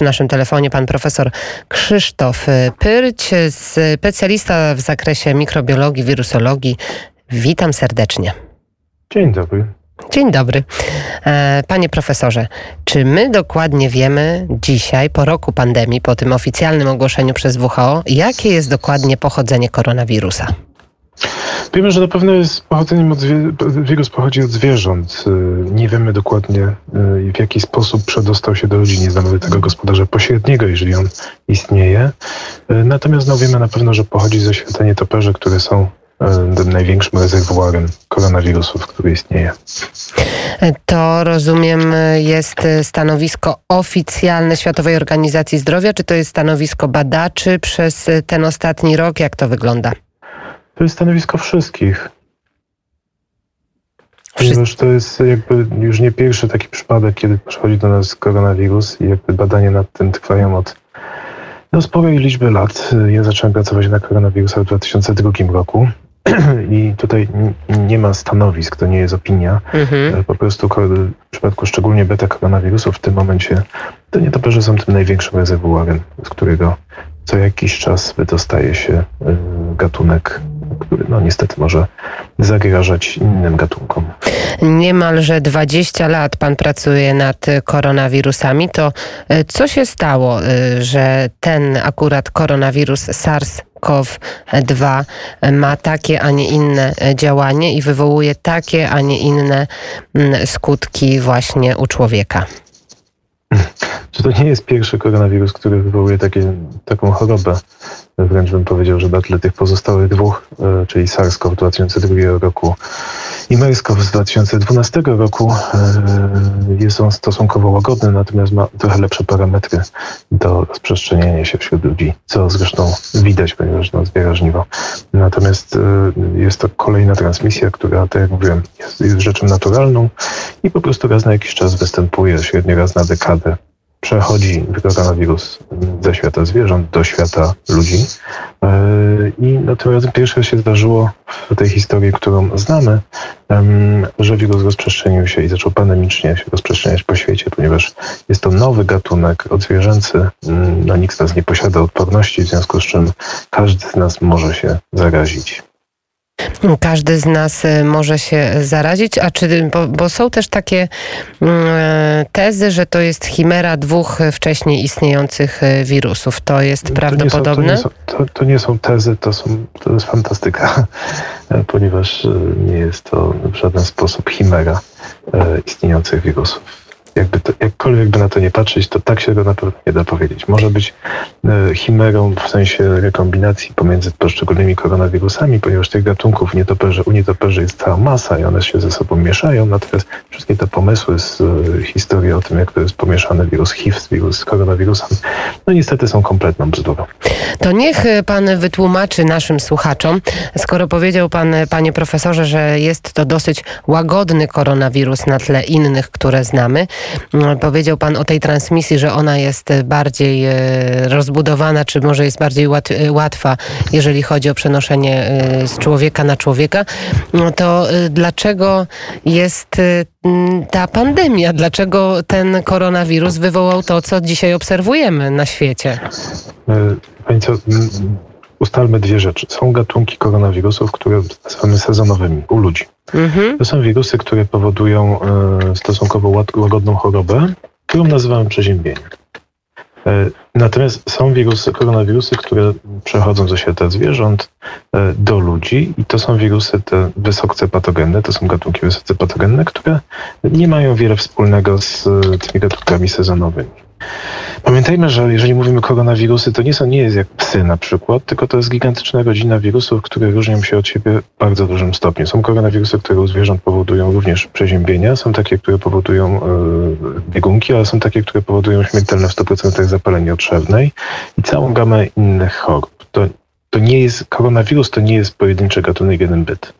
przy naszym telefonie pan profesor Krzysztof Pyrć, specjalista w zakresie mikrobiologii, wirusologii. Witam serdecznie. Dzień dobry. Dzień dobry. E, panie profesorze, czy my dokładnie wiemy dzisiaj, po roku pandemii, po tym oficjalnym ogłoszeniu przez WHO, jakie jest dokładnie pochodzenie koronawirusa? Wiemy, że na pewno jest pochodzeniem od wirus pochodzi od zwierząt. Y, nie wiemy dokładnie y, w jaki sposób przedostał się do ludzi. Nie znamy tego gospodarza pośredniego, jeżeli on istnieje. Y, natomiast no, wiemy na pewno, że pochodzi ze świata nietoperzy, które są tym największym rezerwuarem koronawirusów, który istnieje. To rozumiem jest stanowisko oficjalne Światowej Organizacji Zdrowia, czy to jest stanowisko badaczy przez ten ostatni rok? Jak to wygląda? To jest stanowisko wszystkich. Ponieważ to jest jakby już nie pierwszy taki przypadek, kiedy przychodzi do nas koronawirus i jakby badania nad tym trwają od no, sporej liczby lat. Ja zacząłem pracować na koronawirusa w 2002 roku. I tutaj nie ma stanowisk, to nie jest opinia. Mhm. Po prostu w przypadku szczególnie beta koronawirusów w tym momencie to nietoperze są tym największym rezerwuarem, z którego co jakiś czas wydostaje się y, gatunek no niestety może zagrażać innym gatunkom. Niemalże 20 lat pan pracuje nad koronawirusami. To e, co się stało, e, że ten akurat koronawirus SARS CoV-2 ma takie, a nie inne działanie i wywołuje takie, a nie inne mm, skutki właśnie u człowieka? Czy to nie jest pierwszy koronawirus, który wywołuje takie, taką chorobę? Wręcz bym powiedział, że na tle tych pozostałych dwóch, e, czyli SARS-CoV 2002 roku i MERS-CoV z 2012 roku, e, jest on stosunkowo łagodny, natomiast ma trochę lepsze parametry do rozprzestrzeniania się wśród ludzi, co zresztą widać, ponieważ no, zbiera żniwo. Natomiast e, jest to kolejna transmisja, która, tak jak mówiłem, jest, jest rzeczą naturalną i po prostu raz na jakiś czas występuje, średnio raz na dekadę przechodzi koronawirus ze świata zwierząt do świata ludzi. E, I no, tym razem pierwsze się zdarzyło w tej historii, którą znamy, że wirus rozprzestrzenił się i zaczął pandemicznie się rozprzestrzeniać po świecie, ponieważ jest to nowy gatunek odzwierzęcy. Mm, no, nikt z nas nie posiada odporności, w związku z czym każdy z nas może się zarazić. Każdy z nas e, może się zarazić, a czy, bo, bo, są też takie mm, e, tezy, że to jest chimera dwóch wcześniej istniejących e, wirusów. To jest to prawdopodobne? Nie są, to, nie są, to, to nie są tezy, to, są, to jest fantastyka, ponieważ nie jest to w żaden sposób chimera istniejących wirusów jakby to, jakkolwiek by na to nie patrzeć, to tak się go na pewno nie da powiedzieć. Może być e, chimerą w sensie rekombinacji pomiędzy poszczególnymi koronawirusami, ponieważ tych gatunków nietoperzy, u jest cała masa i one się ze sobą mieszają, natomiast wszystkie te pomysły z e, historii o tym, jak to jest pomieszany wirus HIV z wirus koronawirusem, no niestety są kompletną bzdurą. To niech pan wytłumaczy naszym słuchaczom, skoro powiedział pan, panie profesorze, że jest to dosyć łagodny koronawirus na tle innych, które znamy. Powiedział Pan o tej transmisji, że ona jest bardziej e, rozbudowana, czy może jest bardziej e, łatwa, jeżeli chodzi o przenoszenie e, z człowieka na człowieka. No to dlaczego jest ta pandemia? Dlaczego ten koronawirus wywołał to, co dzisiaj obserwujemy na świecie? Pani co, ustalmy dwie rzeczy. Są gatunki koronawirusów, które nazywamy sezonowymi u ludzi. Mhm. To są wirusy, które powodują e, stosunkowo łagodną chorobę, którą nazywamy przeziębieniem. E, natomiast są wirusy, koronawirusy, które przechodzą ze świata zwierząt e, do ludzi i to są wirusy te wysoce patogenne, to są gatunki wysoce patogenne, które nie mają wiele wspólnego z tymi gatunkami sezonowymi. Pamiętajmy, że jeżeli mówimy koronawirusy, to nie, są, nie jest jak psy na przykład, tylko to jest gigantyczna rodzina wirusów, które różnią się od siebie w bardzo dużym stopniu. Są koronawirusy, które u zwierząt powodują również przeziębienia, są takie, które powodują e, biegunki, ale są takie, które powodują śmiertelne w 100% zapalenie otrzewnej i całą gamę innych chorób. To to nie jest, koronawirus to nie jest pojedynczy gatunek, jeden byt.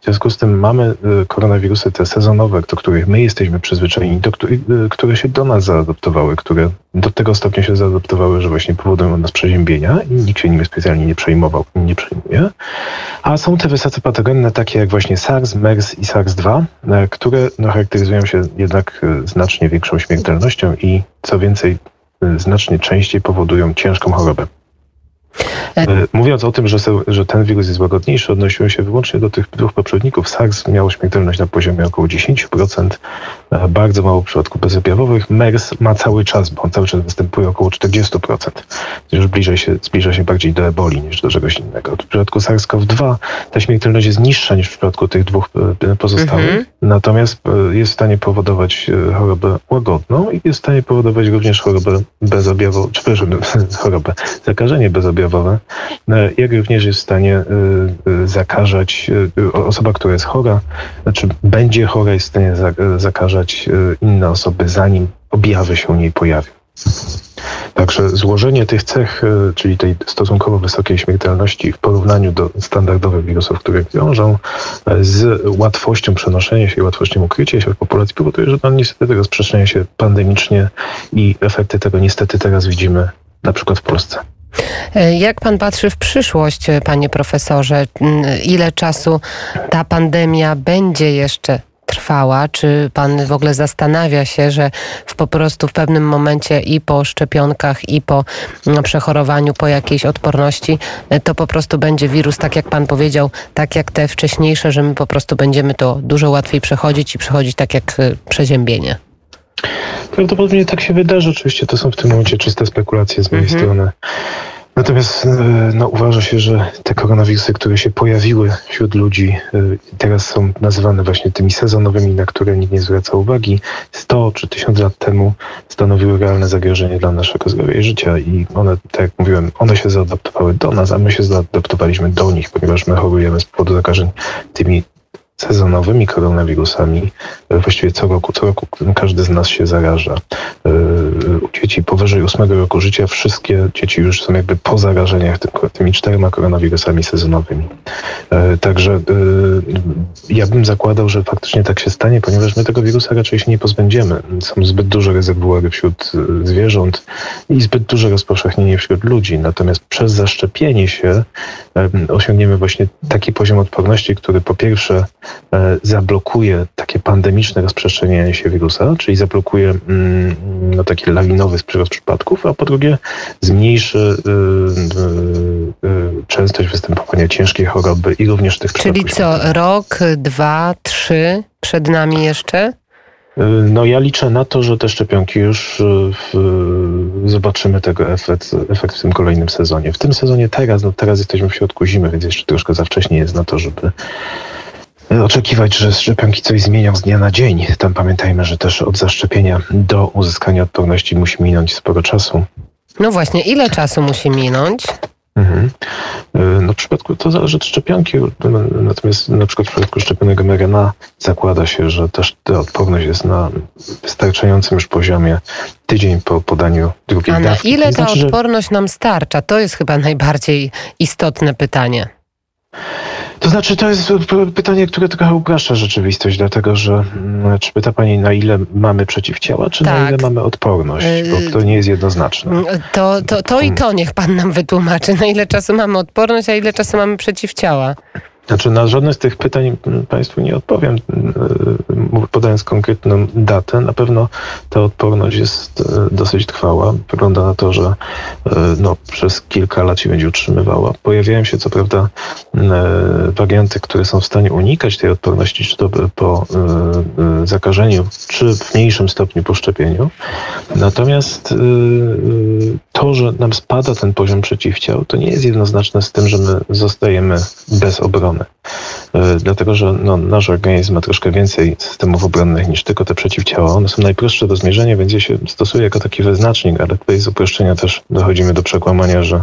W związku z tym mamy y, koronawirusy te sezonowe, do których my jesteśmy przyzwyczajeni, do których, y, które się do nas zaadoptowały, które do tego stopnia się zaadoptowały, że właśnie powodują nas przeziębienia i nikt się nimi specjalnie nie przejmował, nie przejmuje. A są te wysoce patogenne, takie jak właśnie SARS, MERS i SARS-2, y, które no, charakteryzują się jednak znacznie większą śmiertelnością i co więcej, znacznie częściej powodują ciężką chorobę. E, mówiąc o tym, że, że ten wirus jest łagodniejszy, odnosiło się wyłącznie do tych dwóch poprzedników. SARS miał śmiertelność na poziomie około 10%, e, bardzo mało przypadków bezobjawowych. MERS ma cały czas, bo on cały czas występuje około 40%. Już bliżej się, zbliża się bardziej do eboli niż do czegoś innego. W przypadku SARS-CoV-2 ta śmiertelność jest niższa niż w przypadku tych dwóch e, pozostałych, mhm. natomiast jest w stanie powodować chorobę łagodną i jest w stanie powodować również chorobę bezobjawową, czy przepraszam, chorobę, zakażenie bezobjawowe, jak również jest w stanie e, e, zakażać, osoba, która jest chora, znaczy będzie chora, jest w stanie zakażać inne osoby, zanim objawy się u niej pojawią. Także złożenie tych cech, czyli tej stosunkowo wysokiej śmiertelności w porównaniu do standardowych wirusów, które wiążą z łatwością przenoszenia się i łatwością ukrycia się w populacji, powoduje, że no, niestety rozprzestrzenia się pandemicznie i efekty tego niestety teraz widzimy na przykład w Polsce. E, jak pan patrzy w przyszłość, e, panie profesorze? Mm, ile czasu ta pandemia będzie jeszcze trwała? Czy pan w ogóle zastanawia się, że w, po prostu w pewnym momencie i po szczepionkach, i po no, przechorowaniu, po jakiejś odporności, e, to po prostu będzie wirus, tak jak pan powiedział, tak jak te wcześniejsze, że my po prostu będziemy to dużo łatwiej przechodzić i przechodzić tak jak przeziębienie? Prawdopodobnie tak się wydarzy. Oczywiście to są w tym momencie czyste spekulacje z mojej mhm. strony. Natomiast e, no, uważa się, że te koronawirusy, które się pojawiły wśród ludzi, e, teraz są nazywane właśnie tymi sezonowymi, na które nikt nie zwraca uwagi. 100 czy 1000 lat temu stanowiły realne zagrożenie dla naszego zdrowia i życia i one, tak jak mówiłem, one się zaadaptowały do nas, a my się zaadaptowaliśmy do nich, ponieważ my chorujemy z powodu zakażeń tymi sezonowymi koronawirusami. E, właściwie co roku, co roku każdy z nas się zaraża. E, u dzieci powyżej 8 roku życia wszystkie dzieci już są jakby po zarażeniach tymi czterema koronawirusami sezonowymi. E, także ja bym zakładał, że faktycznie tak się stanie, ponieważ my tego wirusa raczej się nie pozbędziemy. Są zbyt duże rezerwuary wśród zwierząt i zbyt duże rozpowszechnienie wśród ludzi. Natomiast przez zaszczepienie się osiągniemy właśnie taki poziom odporności, który po pierwsze E, zablokuje takie pandemiczne rozprzestrzenianie się wirusa, czyli zablokuje mm, no, taki lawinowy przyrost przypadków, a po drugie zmniejszy y, y, y, częstość występowania ciężkiej choroby i również tych Czyli co, rok, dwa, trzy przed nami jeszcze? No ja liczę na to, że te szczepionki już w, zobaczymy tego efekt, efekt w tym kolejnym sezonie. W tym sezonie teraz, no teraz jesteśmy w środku zimy, więc jeszcze troszkę za wcześnie jest na to, żeby oczekiwać, że szczepionki coś zmienią z dnia na dzień. Tam pamiętajmy, że też od zaszczepienia do uzyskania odporności musi minąć sporo czasu. No właśnie, ile czasu musi minąć? Mhm. No w przypadku to zależy od szczepionki, natomiast na przykład w przypadku szczepionek mRNA zakłada się, że też ta odporność jest na wystarczającym już poziomie tydzień po podaniu drugiej A dawki. na ile ta znaczy, odporność że... nam starcza? To jest chyba najbardziej istotne pytanie. To znaczy, to jest pytanie, które trochę upraszcza rzeczywistość, dlatego że mm, czy pyta Pani, na ile mamy przeciwciała, czy tak. na ile mamy odporność? Bo to nie jest jednoznaczne. Mm, to, to, to i to niech Pan nam wytłumaczy, na ile czasu mamy odporność, a ile czasu mamy przeciwciała. Znaczy na żadne z tych pytań Państwu nie odpowiem, e, podając konkretną datę. Na pewno ta odporność jest e, dosyć trwała. Wygląda na to, że e, no, przez kilka lat się będzie utrzymywała. Pojawiają się co prawda warianty, które są w stanie unikać tej odporności, czy to po zakażeniu, czy w mniejszym stopniu po szczepieniu. Natomiast to, że nam spada ten poziom przeciwciał, to nie jest jednoznaczne z tym, że my zostajemy bez obrony. E, dlatego, że no, nasz organizm ma troszkę więcej systemów obronnych niż tylko te przeciwciała. One są najprostsze do zmierzenia, więc je się stosuje jako taki wyznacznik, ale tutaj z uproszczenia też dochodzimy do przekłamania, że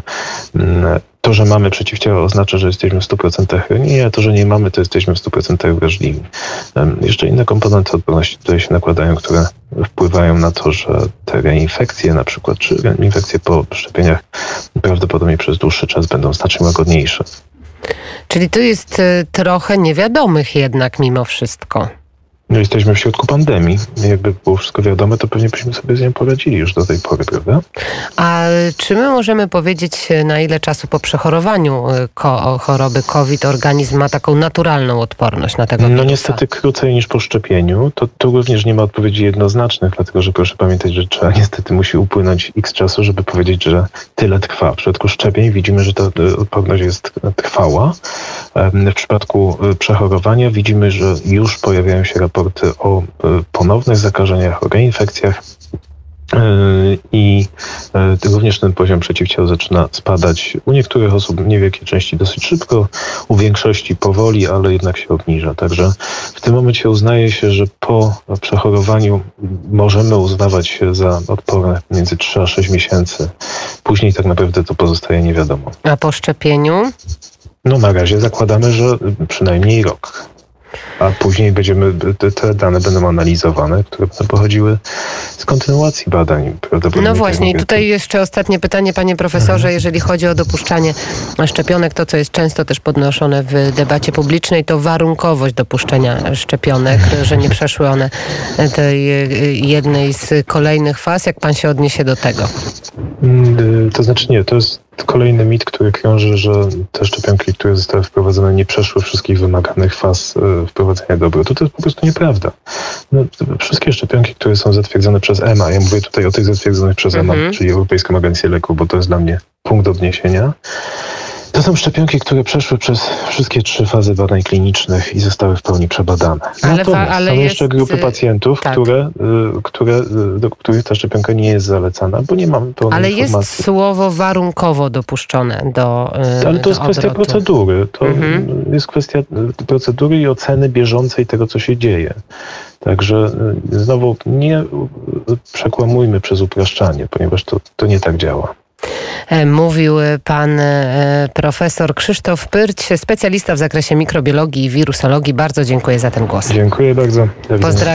mm, to, że mamy przeciwciała oznacza, że jesteśmy w 100% chronieni, a to, że nie mamy, to jesteśmy w 100% wrażliwi. Jeszcze inne komponenty odporności tutaj się nakładają, które wpływają na to, że te reinfekcje na przykład, czy reinfekcje po szczepieniach prawdopodobnie przez dłuższy czas będą znacznie łagodniejsze. Czyli tu jest e, trochę niewiadomych jednak mimo wszystko. No jesteśmy w środku pandemii. Jakby było wszystko wiadome, to pewnie byśmy sobie z nią poradzili już do tej pory, prawda? A czy my możemy powiedzieć, na ile czasu po przechorowaniu y, ko choroby COVID organizm ma taką naturalną odporność na tego No wirusa? niestety krócej niż po szczepieniu. To tu również nie ma odpowiedzi jednoznacznych, dlatego że proszę pamiętać, że trzeba niestety musi upłynąć x czasu, żeby powiedzieć, że tyle trwa. W przypadku szczepień widzimy, że ta y, odporność jest trwała. W przypadku przechorowania widzimy, że już pojawiają się raporty o y, ponownych zakażeniach, o reinfekcjach. Y, I y, również ten poziom przeciwciał zaczyna spadać. U niektórych osób w niewielkiej części dosyć szybko, u większości powoli, ale jednak się obniża. Także w tym momencie uznaje się, że po przechorowaniu możemy uznawać się za odporne między 3 a 6 miesięcy. Później tak naprawdę to pozostaje nie wiadomo. A po szczepieniu? No na razie zakładamy, że przynajmniej rok. A później będziemy, te, dane będą analizowane, które będą pochodziły z kontynuacji badań. No właśnie, i tutaj jeszcze ostatnie pytanie, panie profesorze, jeżeli chodzi o dopuszczanie szczepionek, to co jest często też podnoszone w debacie publicznej, to warunkowość dopuszczenia szczepionek, że nie przeszły one tej y, jednej z kolejnych faz. Jak pan się odniesie do tego? Mm, To znaczy nie, to jest kolejny mit, który krąży, że te szczepionki, które zostały wprowadzone, nie przeszły wszystkich wymaganych faz e, wprowadzenia do obrotu. To jest po prostu nieprawda. No, wszystkie szczepionki, które są zatwierdzone przez EMA, ja mówię tutaj o tych zatwierdzonych przez EMA, Mhm. czyli Europejską Agencję Leków, bo to jest dla mnie punkt odniesienia. To są szczepionki, które przeszły przez wszystkie trzy fazy badań klinicznych i zostały w pełni przebadane. Ale Natomiast ale są jeszcze jest, grupy y, pacjentów, tak. które, y, które, y, do których ta szczepionka nie jest zalecana, bo nie mamy pełnej Ale jest informacji. słowo warunkowo dopuszczone do Ale to jest do kwestia obrotu. procedury. To Mhm. jest kwestia procedury i oceny bieżącej tego, co się dzieje. Także znowu nie przekłamujmy przez upraszczanie, ponieważ to, to nie tak działa. E, Mówił pan e, profesor Krzysztof Pyrć, specjalista w zakresie mikrobiologii i wirusologii. Bardzo dziękuję za ten głos. Dziękuję bardzo. Pozdrawiam.